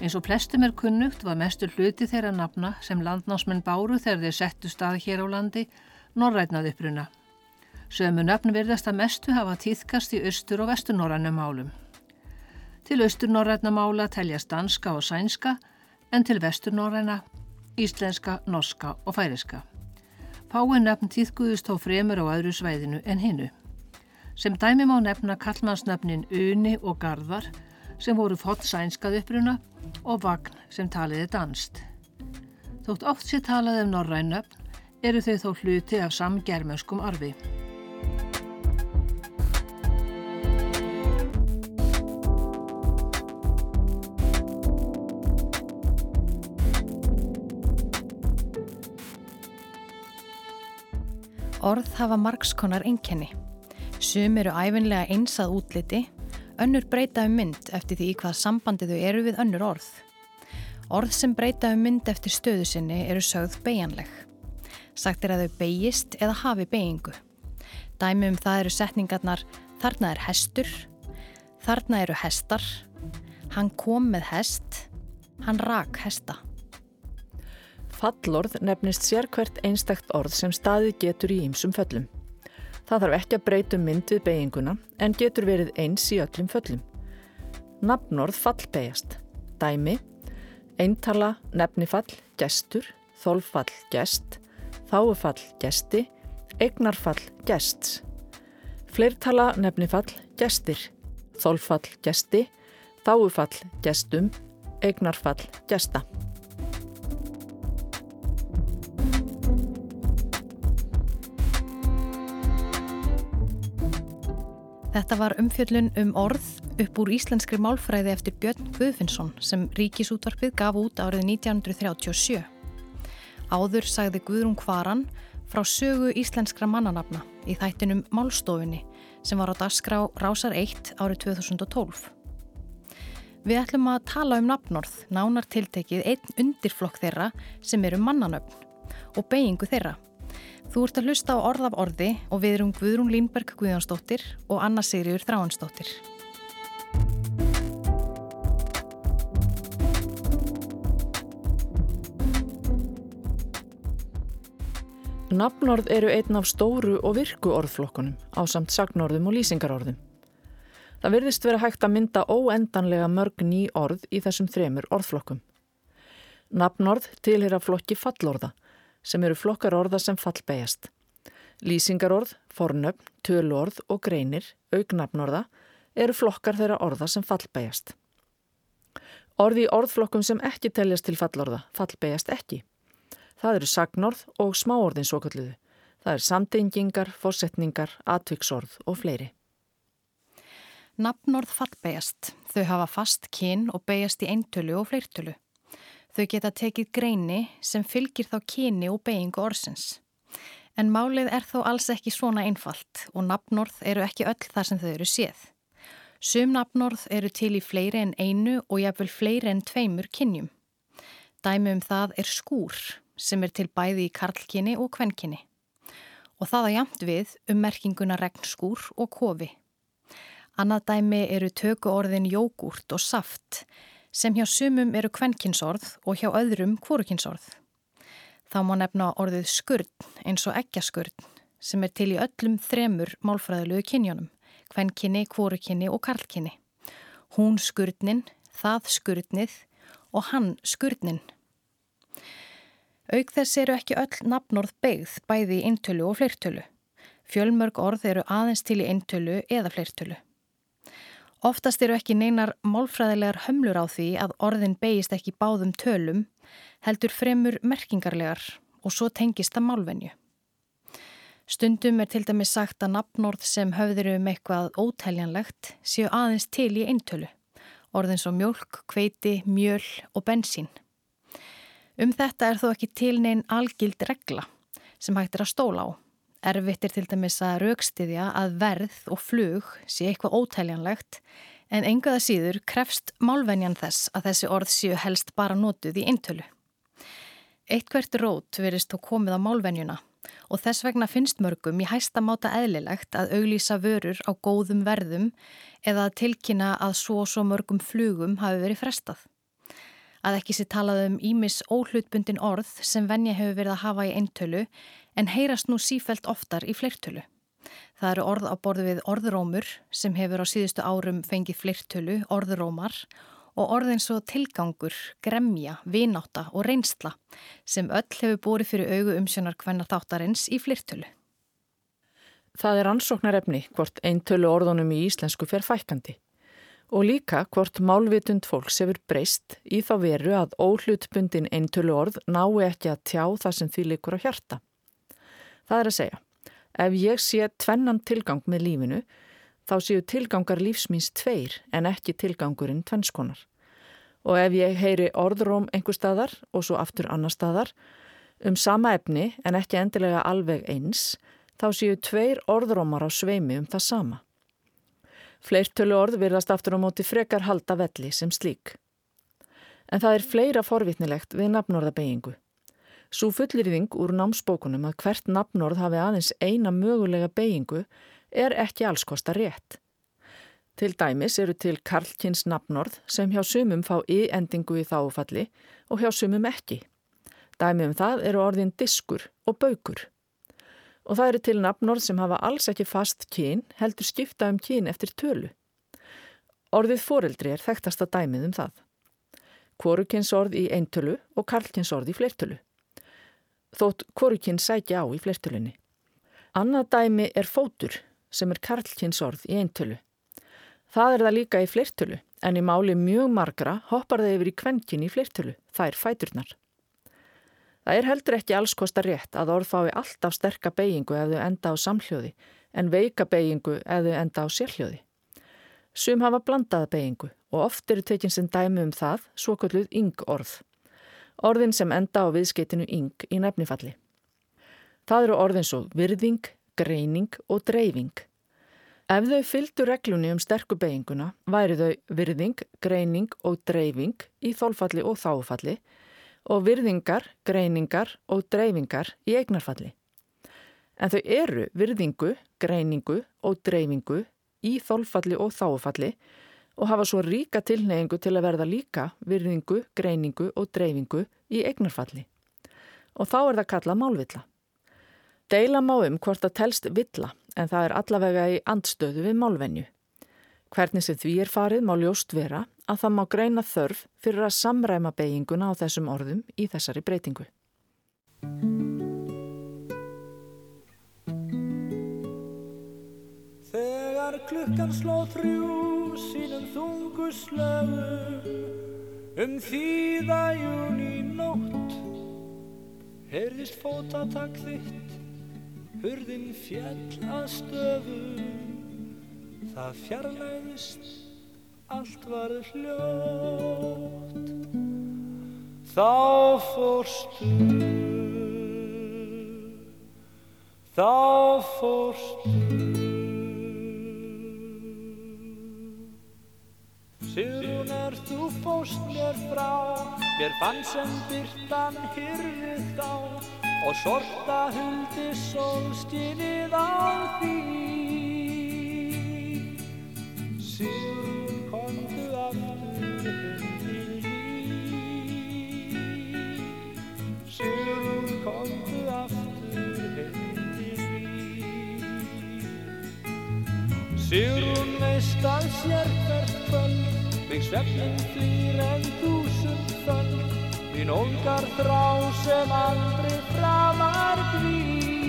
Eins og plestum er kunnugt var mestur hluti þeirra nafna sem landnámsmenn báru þegar þeir settu stað hér á landi norrætnað uppruna. Sömu nöfn virðast að mestu hafa týðkast í austur og vesturnorrænum málum. Til austurnorræna mála teljast danska og sænska en til vesturnorræna íslenska, norska og færiska. Fáin nöfn týðkuðust þó fremur á öðru svæðinu en hinnu. Sem dæmi má nefna kallmannsnöfnin Uni og Garðar sem voru fótt sænskað uppruna og Vagn sem taliði danst. Þótt oft sé talaði um norrænöfn eru þau þó hluti af samgermöskum arfi. Orð hafa margskonar einkenni. Sum eru æfinlega einsað útliti, önnur breyta um mynd eftir því hvað sambandi þau eru við önnur orð. Orð sem breyta um mynd eftir stöðu sinni eru sögð beigjanleg. Sagt er að þau beigist eða hafi beigingu. Dæmi um það eru setningarnar þarna er hestur, þarna eru hestar, hann kom með hest, hann rak hesta. Fallorð nefnist sér hvert einstakt orð sem staðið getur í ýmsum föllum. Það þarf ekki að breytum mynd við beiginguna en getur verið eins í öllum föllum. Nafnorð fallbegjast. Dæmi, eintala, nefnifall, gestur, þólfall, gest, þáufall, gesti, eignarfall, gests. Fleirtala, nefnifall, gestir, þólfall, gesti, þáufall, gestum, eignarfall, gesta. Þetta var umfjöllun um orð upp úr íslenskri málfræði eftir Björn Guðfinnsson sem ríkisútvarpið gaf út árið 1937. Áður sagði Guðrún Kvaran frá sögu íslenskra mannanafna í þættinum Málstofunni sem var á dagskrá Rásar 1 árið 2012. Við ætlum að tala um nafnorð, nánar tiltekið einn undirflokk þeirra sem eru mannanöfn og beigingu þeirra. Þú ert að hlusta á orð af orði og við erum Guðrún Línberg Guðjónsdóttir og Anna Sigriður Þráhansdóttir. Nafnorð eru einn af stóru og virku orðflokkunum á samt sagnorðum og lýsingarorðum. Það virðist vera hægt að mynda óendanlega mörg ný orð í þessum þremur orðflokkum. Nafnorð tilhera flokki fallorða sem eru flokkar orða sem fallbegjast. Lýsingarorð, fornöfn, tölorð og greinir, augnafnorða, eru flokkar þeirra orða sem fallbegjast. Orði í orðflokkum sem ekki teljast til fallorða, fallbegjast ekki. Það eru sagnorð og smáorðin svo kalluðu. Það er samtengingar, fórsetningar, atviksorð og fleiri. Nafnorð fallbegjast. Þau hafa fast kyn og begjast í eintölu og fleirtölu. Þau geta tekið greini sem fylgir þá kyni og beigingu orsins. En málið er þó alls ekki svona einfalt og nafnorð eru ekki öll þar sem þau eru séð. Sum nafnorð eru til í fleiri en einu og jáfnvel fleiri en tveimur kynjum. Dæmi um það er skúr sem er til bæði í karlkinni og kvenkinni. Og það að jamt við um merkinguna regnskúr og kofi. Annað dæmi eru töku orðin jógúrt og saft sem hjá sumum eru kvenkinsorð og hjá öðrum kvorukinsorð. Þá má nefna orðið skurd eins og eggjaskurd sem er til í öllum þremur málfræðilegu kynjónum, kvenkinni, kvorukinni og karlkinni. Hún skurdnin, það skurdnið og hann skurdnin. Auk þess eru ekki öll nafnorð beigð bæði í eintölu og fleirtölu. Fjölmörg orð eru aðeins til í eintölu eða fleirtölu. Oftast eru ekki neinar málfræðilegar hömlur á því að orðin beigist ekki báðum tölum, heldur fremur merkingarlegar og svo tengist það málvenju. Stundum er til dæmis sagt að nafnorð sem höfður um eitthvað ótæljanlegt séu aðeins til í eintölu, orðin svo mjölk, kveiti, mjöl og bensín. Um þetta er þó ekki til neinn algild regla sem hægt er að stóla á. Erfitt er til dæmis að raukstiðja að verð og flug sé eitthvað ótæljanlegt en engaða síður krefst málvenjan þess að þessi orð séu helst bara nótuð í eintölu. Eittvert rót verist þó komið á málvenjuna og þess vegna finnst mörgum í hæsta máta eðlilegt að auglýsa vörur á góðum verðum eða að tilkynna að svo og svo mörgum flugum hafi verið frestað. að ekki sé talað um ímis óhlutbundin orð sem venja hefur verið að hafa í eintölu en heyrast nú sífelt oftar í fleirtölu. Það eru orð á borðu við orðrómur sem hefur á síðustu árum fengið fleirtölu, orðrómar og orðin svo tilgangur, gremja, vináta og reynsla sem öll hefur búið fyrir augu umsjónar hvenna þáttarins í fleirtölu. Það er ansóknarefni hvort eintölu orðunum í íslensku fer fækandi og líka hvort málvitund fólks hefur breyst í þá veru að óhlutbundin eintölu orð nái ekki að tjá það sem því likur á hjarta. Það er að segja, ef ég sé tvennan tilgang með lífinu, þá séu tilgangar lífsmýns tveir en ekki tilgangurinn tvennskonar. Og ef ég heyri orðróm einhver staðar og svo aftur annar staðar um sama efni en ekki endilega alveg eins, þá séu tveir orðrómar á sveimi um það sama. Fleirtölu orð virðast aftur á móti frekar halda velli sem slík. En það er fleira forvitnilegt við nafnorðabeyingu. Svo fullirðing úr námsbókunum að hvert nafnorð hafi aðeins eina mögulega beyingu er ekki allskosta rétt. Til dæmis eru til Karlkins nafnorð sem hjá sumum fá i-endingu í þáfalli og hjá sumum ekki. Dæmi um það eru orðin diskur og baukur og það eru til nafnorð sem hafa alls ekki fast kyn heldur skipta um kyn eftir tölu. Orðið foreldri er þekktasta dæmið um það. Kvorukynsorð í eintölu og karlkynsorð í flertölu. Þótt kvorukyn sækja á í flertölunni. Annað dæmi er fótur sem er karlkynsorð í eintölu. Það er það líka í flertölu en í máli mjög margra hoppar það yfir í kvenkin í flertölu. Það er fæturnar. Það er heldur ekki alls kosta rétt að orð fái alltaf sterka beigingu ef þau enda á samhljóði en veika beigingu ef þau enda á sérhljóði. Sum hafa blandaða beigingu og oft eru tekinn sem dæmi um það svo kalluð yng-orð. Orðin sem enda á viðskeitinu yng í nefnifalli. Það eru orðin svo virðing, greining og dreifing. Ef þau fylgdu reglunni um sterku beiginguna væri þau virðing, greining og dreifing í þólfalli og þáfalli og virðingar, greiningar og dreifingar í eignarfalli. En þau eru virðingu, greiningu og dreifingu í þólfalli og þáfalli og hafa svo ríka tilneyingu til að verða líka virðingu, greiningu og dreifingu í eignarfalli. Og þá er það kallað málvilla. Deila má um hvort það telst villa en það er allavega í andstöðu við málvenju. Hvernig sem því er farið má ljóst vera að það má greina þörf fyrir að samræma beiginguna á þessum orðum í þessari breytingu. Klukkan sló þrjú sínum þungu slögum um þýða júni nótt heyrðist fótatak þitt hurðin fjall að stöfum það fjarlæðist allt var hljótt. Þá fórstu þá fórstu Er þú fóst mér frá mér fann sem byrtan hyrfið þá. Og sorta huldi sólskinið á því. Sigrun veist að sér Mig svefnin flýr en þúsund föld Mín óngar þrá sem aldrei framar glý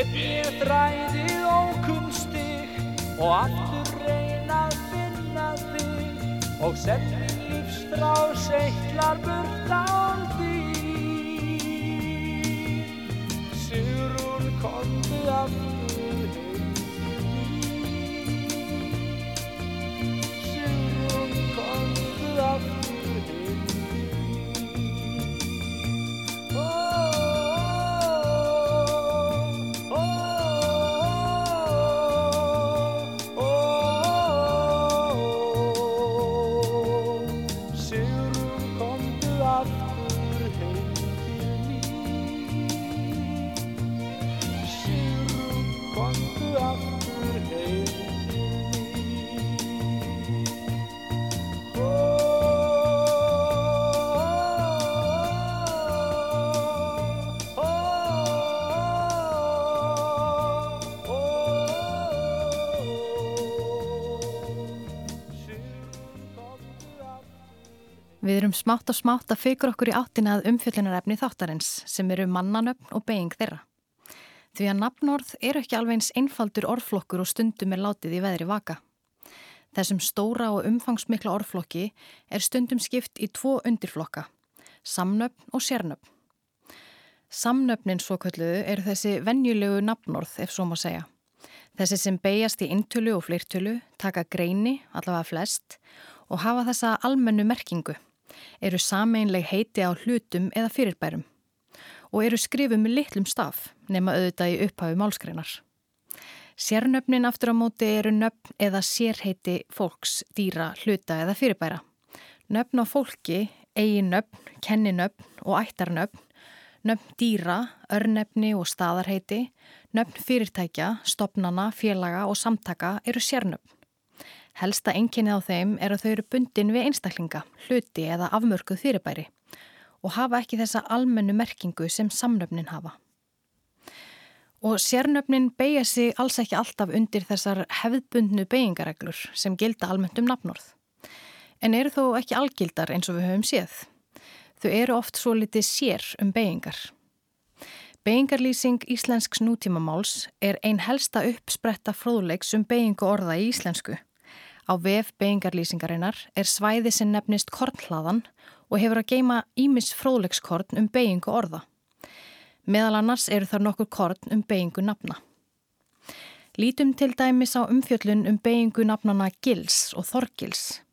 Ég þræðið ókunnstig og aftur reynað finna þig og sett minn lífsfrá seitlar burt án því Sigrun komdu aftur Erum smátt og smátt að fykur okkur í áttina að umfjöllunarefni þáttarins sem eru mannanöfn og beiging þeirra. Því að nafnorð eru ekki alveg eins einfaldur orðflokkur og stundum er látið í veðri vaka. Þessum stóra og umfangsmikla orðflokki er stundum skipt í tvo undirflokka, samnöfn og sérnöfn. Samnöfnin svo kölluðu eru þessi venjulegu nafnorð ef svo má segja. Þessi sem beigjast í intölu og fleirtölu, taka greini, allavega flest, og hafa þessa almennu merkingu, eru sameinleg heiti á hlutum eða fyrirbærum og eru skrifuð með litlum staf nema auðvitað í upphafi málskreinar. Sérnöfnin aftur á móti eru nöfn eða sérheiti fólks, dýra, hluta eða fyrirbæra. Nöfn á fólki, eigi nöfn, kenninöfn og ættarnöfn, nöfn dýra, örnefni og staðarheiti, nöfn fyrirtækja, stopnana, félaga og samtaka eru sérnöfn. Helsta enginni á þeim er að þau eru bundin við einstaklinga, hluti eða afmörkuð fyrirbæri og hafa ekki þessa almennu merkingu sem samnöfnin hafa. Og sérnöfnin beigja sig alls ekki alltaf undir þessar hefðbundnu beigingareglur sem gilda almennt um nafnorð. En eru þó ekki algildar eins og við höfum séð. Þau eru oft svo litið sér um beigingar. Beigingarlýsing íslensks nútímamáls er ein helsta uppspretta fróðleiks um beigingu orða í íslensku. Á vef beigingarlýsingarinnar er svæði sem nefnist kornhlaðan og hefur að geima ímis fróðleikskorn um beigingu orða. Meðal annars eru þar nokkur korn um beigingu nafna. Lítum til dæmis á umfjöllun um beigingu nafnana Gils og Þorgils.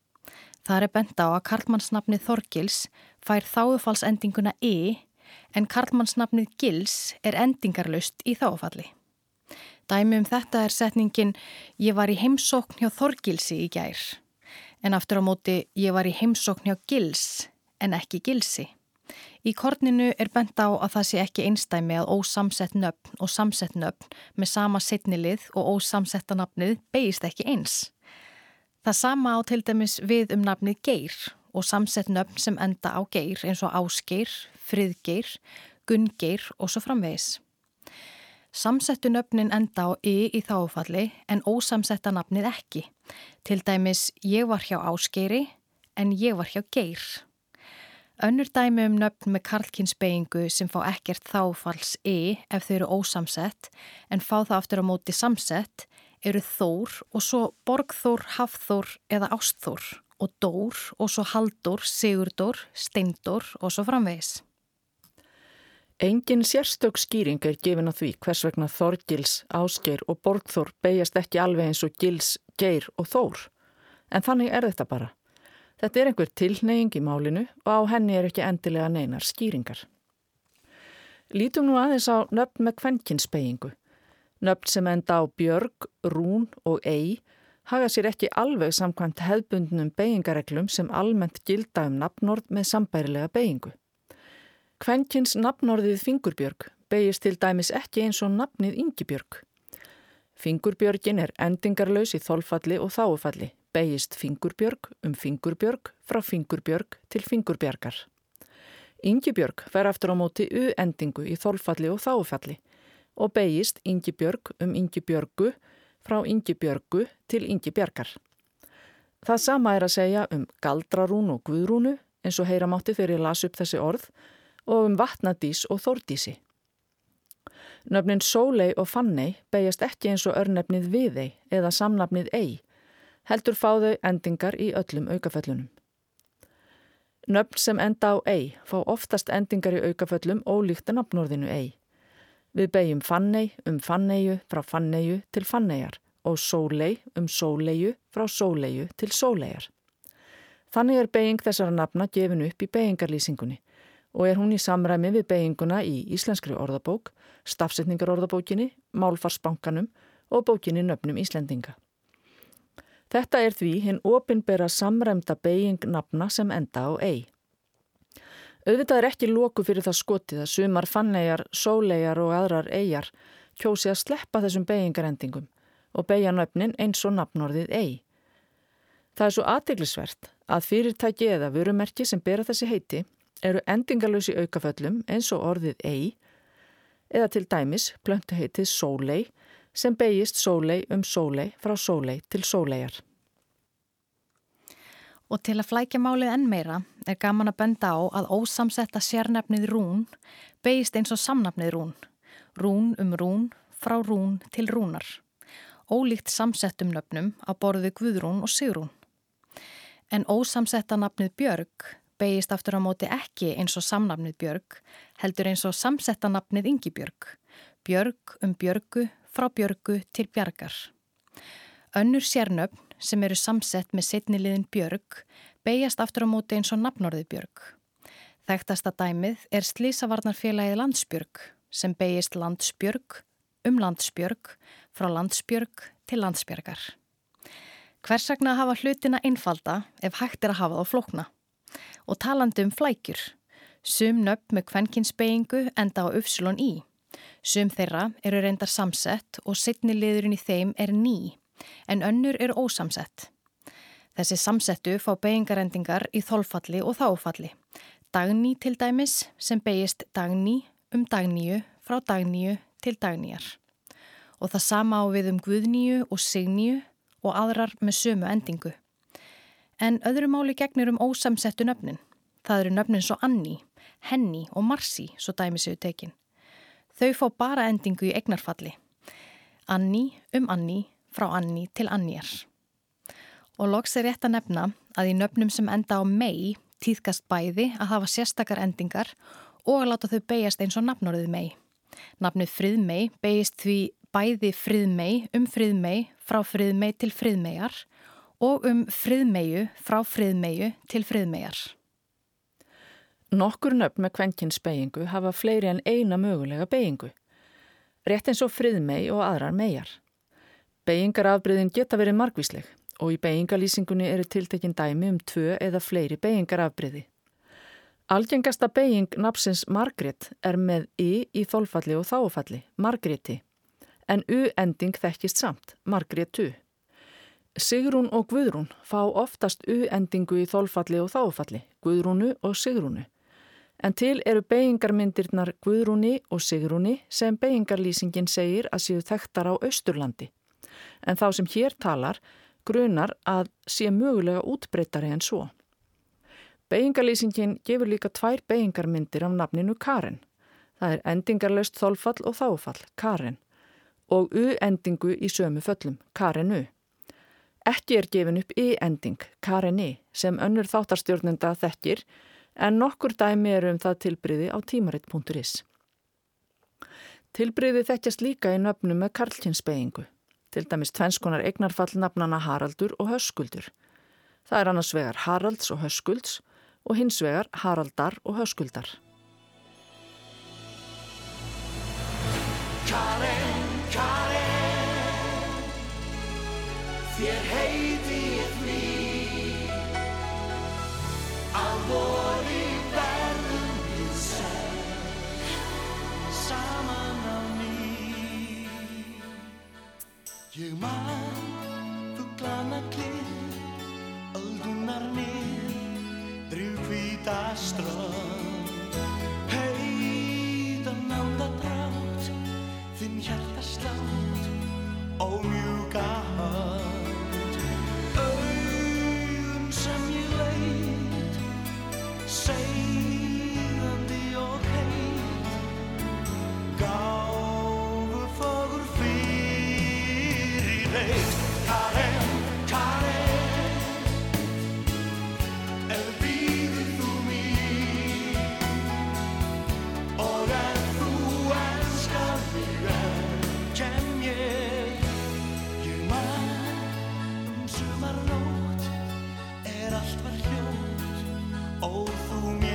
Það er bent á að karlmannsnafnið Þorgils fær þáufalsendinguna E en karlmannsnafnið Gils er endingarlaust í þáufalli. Dæmi um þetta er setningin Ég var í heimsókn hjá Þorgilsi í gær. En aftur á móti Ég var í heimsókn hjá Gils en ekki Gilsi. Í korninu er bent á að það sé ekki einstæmi að ósamsett nöfn og samsett nöfn með sama setnilið og ósamsetta nafnið beigist ekki eins. Það sama á til dæmis við um nafnið Geir og samsett nöfn sem enda á Geir eins og Ásgeir, Friðgeir, Gungeir og svo framvegis. Samsettu nöfnin enda á y í þáfalli en ósamsetta nafnið ekki. Til dæmis ég var hjá Ásgeiri en ég var hjá Geir. Önnur dæmi um nöfn með karlkinsbeigingu sem fá ekkert þáfalls y ef þau eru ósamsett en fá það aftur á móti samsett eru Þór og svo Borgþór, Hafþór eða Ástþór og Dór og svo Haldur, Sigurdór, Steindór og svo framvegis. Engin sérstök skýring er gefin á því hvers vegna Þorgils, Ásgeir og Borgþór beigjast ekki alveg eins og Gils, Geir og Þór. En þannig er þetta bara. Þetta er einhver tilneying í málinu og á henni er ekki endilega neinar skýringar. Lítum nú aðeins á nöfn með kvenkinsbeigingu. Nöfn sem enda á Björg, Rún og Ei haga sér ekki alveg samkvæmt hefðbundnum beigingareglum sem almennt gilda um nafnord með sambærilega beigingu. Kvenkins nafnorðið Fingurbjörg beigist til dæmis ekki eins og nafnið Ingibjörg. Fingurbjörgin er endingarlaus í þolfalli og þáufalli, beigist Fingurbjörg um Fingurbjörg frá Fingurbjörg til Fingurbjargar. Ingibjörg fer aftur á móti u-endingu í þolfalli og þáufalli og beigist Ingibjörg um Ingibjörgu frá Ingibjörgu til Ingibjargar. Það sama er að segja um Galdrarún og Guðrúnu eins og heyra mátti þegar ég las upp þessi orð og um vatnadís og þórdísi. Nöfnin Sólei og Fannei beigjast ekki eins og örnefnið Viðei eða samnafnið Ei, heldur fá þau endingar í öllum aukaföllunum. Nöfn sem enda á Ei fá oftast endingar í aukaföllum ólíkt að nafnorðinu Ei. Við beigjum Fannei um Fanneiju frá Fanneiju til Fannejar og Sólei um Sóleiju frá Sóleiju til Sólejar. Þannig er beiging þessara nafna gefin upp í beigingarlýsingunni og er hún í samræmi við beiginguna í Íslenskri orðabók, stafsetningarorðabókinni, Málfarsbankanum og bókinni Nöfnum Íslendinga. Þetta er því hinn opinbera samræmda beiging nafna sem enda á ei. Auðvitað er ekki lóku fyrir það skotið að sumar fannegar, sólegar og aðrar eigjar kjósi að sleppa þessum beigingarendingum og beigja nöfnin eins og nafnorðið ei. Það er svo aðteglisvert að fyrirtæki eða vörumerki sem bera þessi heiti eru endingalösi aukaföllum eins og orðið ei eða til dæmis plöntu heitið sólei sem beigist sólei um sólei frá sólei til sóleijar. Og til að flækja málið enn meira er gaman að benda á að ósamsetta sérnefnið rún beigist eins og samnafnið rún. Rún um rún, frá rún til rúnar. Ólíkt samsettum nöfnum á borðu Guðrún og Sigrún. En ósamsetta nafnið Björg beigist aftur á móti ekki eins og samnafnið Björg, heldur eins og samsetta nafnið Ingi Björg. Björg um Björgu, frá Björgu til Bjargar. Önnur sérnöfn sem eru samsett með setniliðin Björg beigjast aftur á móti eins og nafnorðið Björg. Þekktasta dæmið er slísavarnarfélagið Landsbjörg sem beigjast Landsbjörg um Landsbjörg frá Landsbjörg til Landsbjörgar. Hvers vegna að hafa hlutina einfalda ef hægt er að hafa þá flókna? Og talandi um flækjur. Sum nöpp með kvenkinsbeigingu enda á uppsilon í. Sum þeirra eru reyndar samsett og setniliðurinn í þeim er ný en önnur eru ósamsett. Þessi samsettu fá beigingarendingar í þólfalli og þáfalli. Dagný til dæmis sem beigist dagný um dagníu frá dagníu til dagníjar. Og það sama á við um guðníu og signíu og aðrar með sömu endingu. En öðru máli gegnir um ósamsettu nöfnin. Það eru nöfnin svo Anni, Henni og Marsi svo dæmi séu tekin. Þau fá bara endingu í egnarfalli. Anni um Anni frá Anni til Annjar. Og loks er rétt að nefna að í nöfnum sem enda á mei týðkast bæði að hafa sérstakar endingar og að láta þau beigjast eins og nafnorðið mei. Nafnið friðmei beigjast því bæði friðmei um friðmei frá friðmei til friðmeijar og um friðmeiu frá friðmeiu til friðmeijar. Nokkur nöfn með kvenkins beigingu hafa fleiri en eina mögulega beigingu. Rétt eins og friðmei og aðrar meijar. Beigingarafbriðin geta verið margvísleg og í beigingalýsingunni eru tiltekinn dæmi um tvö eða fleiri beigingarafbriði. Algengasta beiging napsins Margrét er með y í þólfalli og þáfalli, Margréti, en u-ending þekkist samt, Margrétu. Sigrún og Guðrún fá oftast u-endingu í þólfalli og þáfalli, Guðrúnu og Sigrúnu. En til eru beigingarmyndirnar Guðrúni og Sigrúni sem beigingarlýsingin segir að séu þekktar á Östurlandi en þá sem hér talar grunar að sé mögulega útbreytari en svo. Beigingarlýsingin gefur líka tvær beigingarmyndir af nafninu Karin. Það er endingarlaust þólfall og þáfall, Karin, og U-endingu í sömu föllum, Karinu. Ekki er gefin upp I-ending, Karini, sem önnur þáttarstjórnenda þekkir, en nokkur dæmi eru um það tilbriði á tímaritt.is. Tilbriði þekkjast líka í nöfnum með karlkinsbeigingu til dæmis tvennskonar eignarfallnafnana Haraldur og Höskuldur. Það er annars vegar Haralds og Höskulds og hins vegar Haraldar og Höskuldar. Þér heiti ég því að voru verðum við segð saman á ný. Ég man fugglana klið, öldunar nýr, drif hvita strönd, nótt er allt var hljótt. Og þú mér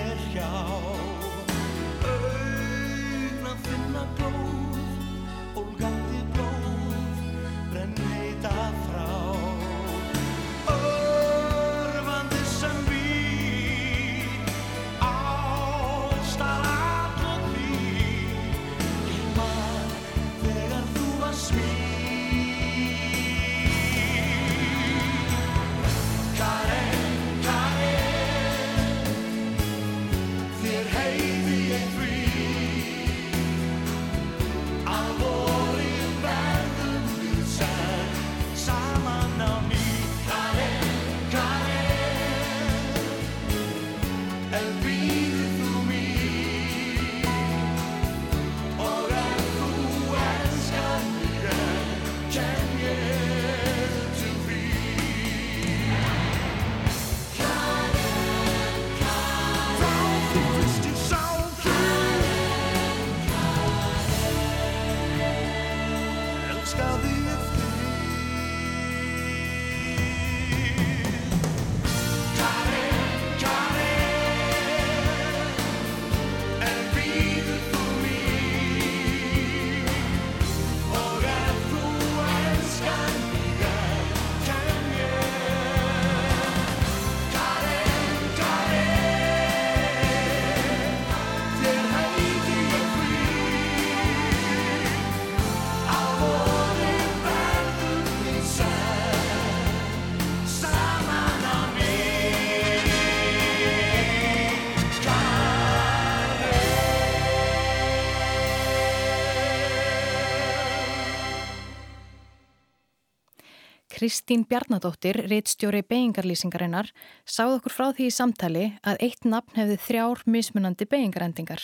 Kristín Bjarnadóttir, reittstjóri beigingarlýsingarinnar, sáð okkur frá því í samtali að eitt nafn hefði þrjár mismunandi beigingarendingar.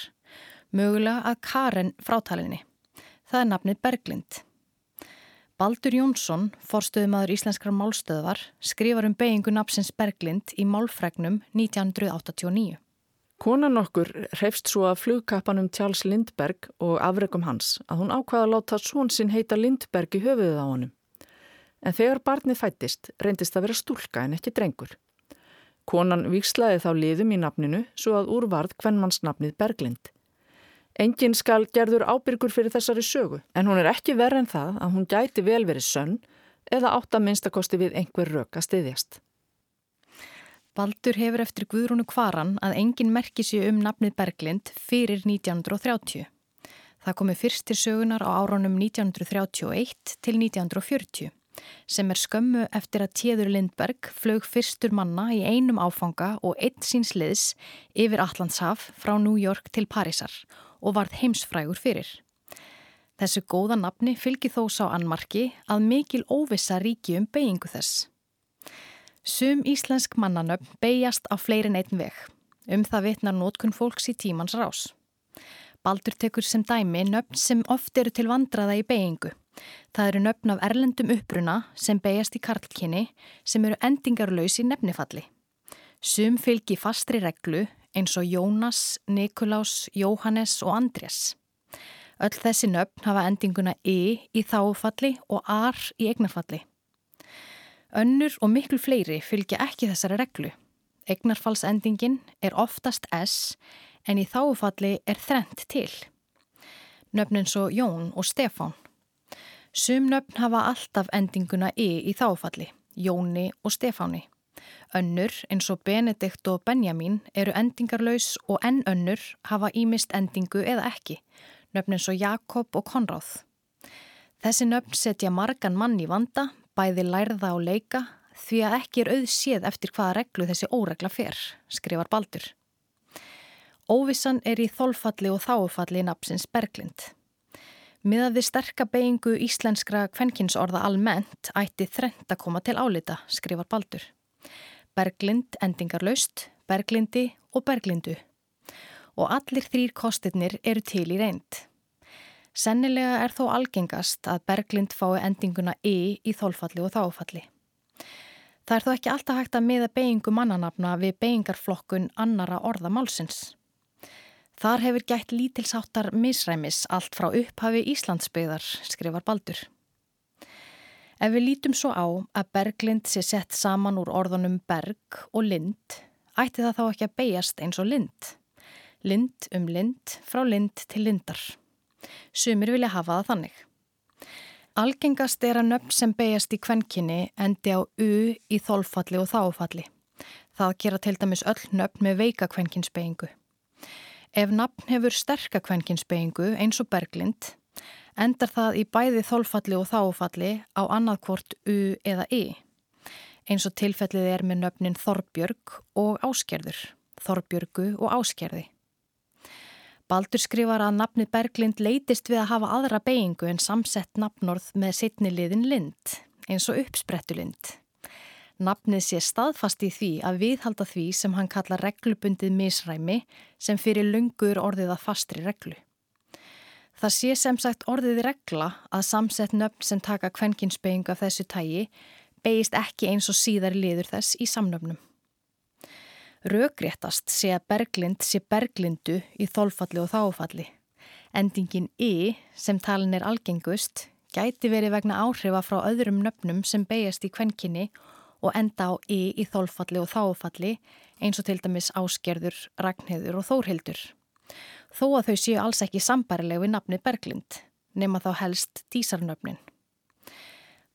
Mögulega að Karen frátalinni. Það er nafnið Berglind. Baldur Jónsson, forstöðumadur Íslenskrar málstöðvar, skrifar um beigingu nafnsins Berglind í málfregnum 1989. Konan okkur hrefst svo að flugkappanum Charles Lindberg og afregum hans að hún ákvaða að láta svon sinn heita Lindberg í höfuðið á honum. En þegar barnið fættist reyndist að vera stúlka en ekki drengur. Konan vikslaði þá liðum í nafninu svo að úrvarð hvernmannsnafnið Berglind. Engin skal gerður ábyrgur fyrir þessari sögu en hún er ekki verið en það að hún gæti vel verið sönn eða átt að minnstakosti við einhver rök að styðjast. Baldur hefur eftir Guðrúnu Kvaran að engin merki sér um nafnið Berglind fyrir 1930. Það komi fyrst til sögunar á árunum 1931 til 1940 sem er skömmu eftir að Téður Lindberg flög fyrstur manna í einum áfanga og einn síns liðs yfir Allandshaf frá New York til Parísar og varð heimsfrægur fyrir. Þessu góða nafni fylgir þó sá annmarki að mikil óvissa ríki um beigingu þess. Sum íslensk mannanöfn beigjast á fleirin einn veg. Um það vitnar nótkunn fólks í tímans rás. Baldur tekur sem dæmi nöfn sem oft eru til vandraða í beigingu Það eru nöfn af erlendum uppruna sem beigjast í karlkinni sem eru endingarlaus í nefnifalli. Sum fylgi fastri reglu eins og Jónas, Nikolás, Jóhannes og Andrés. Öll þessi nöfn hafa endinguna E í þáfalli og R í eignarfalli. Önnur og miklu fleiri fylgja ekki þessari reglu. Eignarfallsendingin er oftast S en í þáfalli er þrent til. Nöfnin svo Jón og Stefán. Sum nöfn hafa alltaf endinguna E í þáfalli, Jóni og Stefáni. Önnur eins og Benedikt og Benjamin eru endingarlaus og enn önnur hafa ímist endingu eða ekki, nöfn eins og Jakob og Konráð. Þessi nöfn setja margan mann í vanda, bæði lærða og leika, því að ekki er auðséð eftir hvaða reglu þessi óregla fer, skrifar Baldur. Óvissan er í þólfalli og þáfalli nafnsins Berglind. Miðað við sterkabeyingu íslenskra kvenkinsorða almennt ætti þrent að koma til álita, skrifar Baldur. Berglind endingarlaust, berglindi og berglindu. Og allir þrýr kostirnir eru til í reynd. Sennilega er þó algengast að berglind fái endinguna E í þólfalli og þáfalli. Það er þó ekki alltaf hægt að miða beyingu mannanafna við beyingarflokkun annara orða málsins. Þar hefur gætt lítilsáttar misræmis allt frá upphafi Íslandsbyðar, skrifar Baldur. Ef við lítum svo á að berglind sé sett saman úr orðunum berg og lind, ætti það þá ekki að beigjast eins og lind. Lind um lind, frá lind til lindar. Sumir vilja hafa það þannig. Algengast er að nöfn sem beigjast í kvenkinni endi á U í þólfalli og þáfalli. Það gera til dæmis öll nöfn með veika kvenkinsbeigingu. Ef nafn hefur sterka kvenkinsbeigingu eins og berglind, endar það í bæði þólfalli og þáfalli á annað U eða I. Eins og tilfellið er með nöfnin Þorbjörg og Áskerður, Þorbjörgu og Áskerði. Baldur skrifar að nafnið Berglind leitist við að hafa aðra beigingu en samsett nafnorð með sittni liðin lind, eins og uppsprettu lind. Nafnið sé staðfast í því að viðhalda því sem hann kalla reglubundið misræmi sem fyrir lungur orðið að fastri reglu. Það sé sem sagt orðið regla að samsett nöfn sem taka kvenkinsbeigingu af þessu tægi beigist ekki eins og síðar liður þess í samnöfnum. Rögréttast sé að berglind sé berglindu í þólfalli og þáfalli. Endingin I sem talin er algengust gæti verið vegna áhrifa frá öðrum nöfnum sem beigast í kvenkinni og enda á y í þólfalli og þáfalli eins og til dæmis áskerður, ragnheður og þórhildur. Þó að þau séu alls ekki sambarileg við nafni Berglind, nema þá helst tísarnöfnin.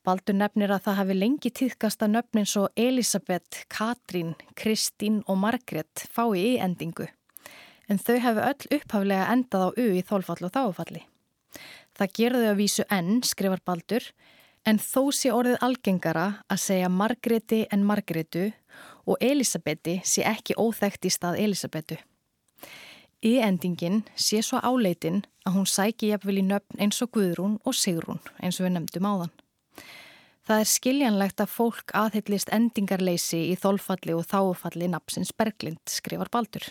Baldur nefnir að það hafi lengi týðkast að nöfnin svo Elisabeth, Katrín, Kristín og Margret fái í endingu, en þau hafi öll upphaflega endað á u í þólfalli og þáfalli. Það gerðu að vísu enn, skrifar Baldur, En þó sé orðið algengara að segja Margreti en Margretu og Elisabethi sé ekki óþægt í stað Elisabetu. Í-endingin sé svo áleitin að hún sæki jafnvel í nöfn eins og Guðrún og Sigrún eins og við nefndum áðan. Það er skiljanlegt að fólk aðhyllist endingarleysi í þólfalli og þáfalli napsins Berglind, skrifar Baldur.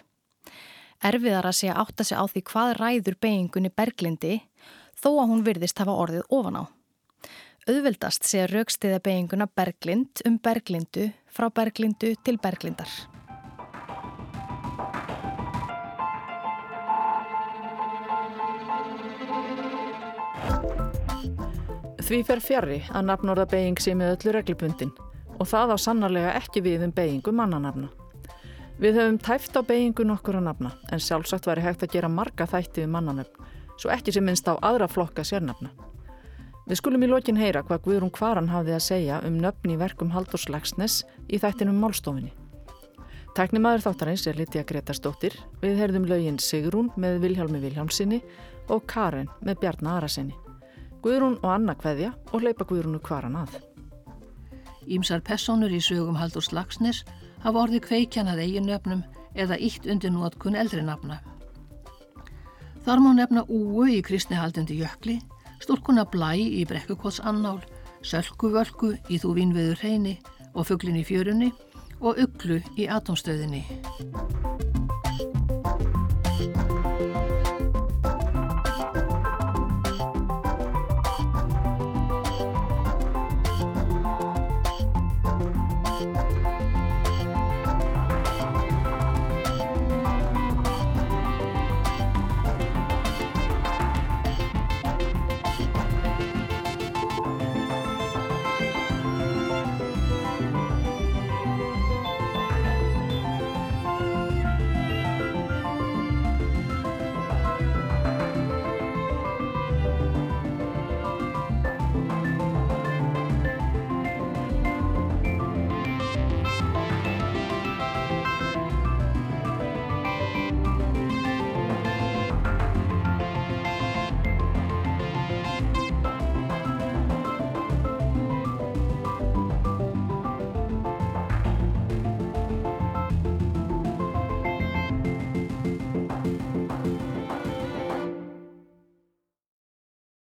Erfiðar að átt að segja á því hvað ræður beigingunni Berglindi þó að hún virðist hafa orðið ofan á. Auðvildast sé raukstiða beiginguna berglind um berglindu frá berglindu til berglindar. Því fer fjari að nafnorðabeiging sé með öllu reglubundin og það á sannarlega ekki við um beigingu mannanafna. Við höfum tæft á beigingu nokkur að nafna en sjálfsagt væri hægt að gera marga þætti við mannanöfn svo ekki sem minnst á aðra flokka sérnafna. Við skulum í lokin heyra hvað Guðrún Kvaran hafði að segja um nöfni verkum Halldórs Lagsnes í þættinum Málstofinni. Tæknimaður þáttarins er Lítja Gretarsdóttir, við heyrðum lögin Sigrún með Vilhjálmi Vilhjálmsinni og Karen með Bjarnar Arasinni. Guðrún og Anna kveðja og leipa Guðrúnu Kvaran að. Ímsar personur í sögum Halldórs Lagsnes hafa orðið kveikjanað eigin nöfnum eða ítt undir nótkun eldri nafna. Þar má nefna úu í kristnihaldendi jökli stúlkuna blæ í brekkukots annál, sölkuvölku í þú vínveður hreini og fugglin í fjörunni og uglu í atomstöðinni.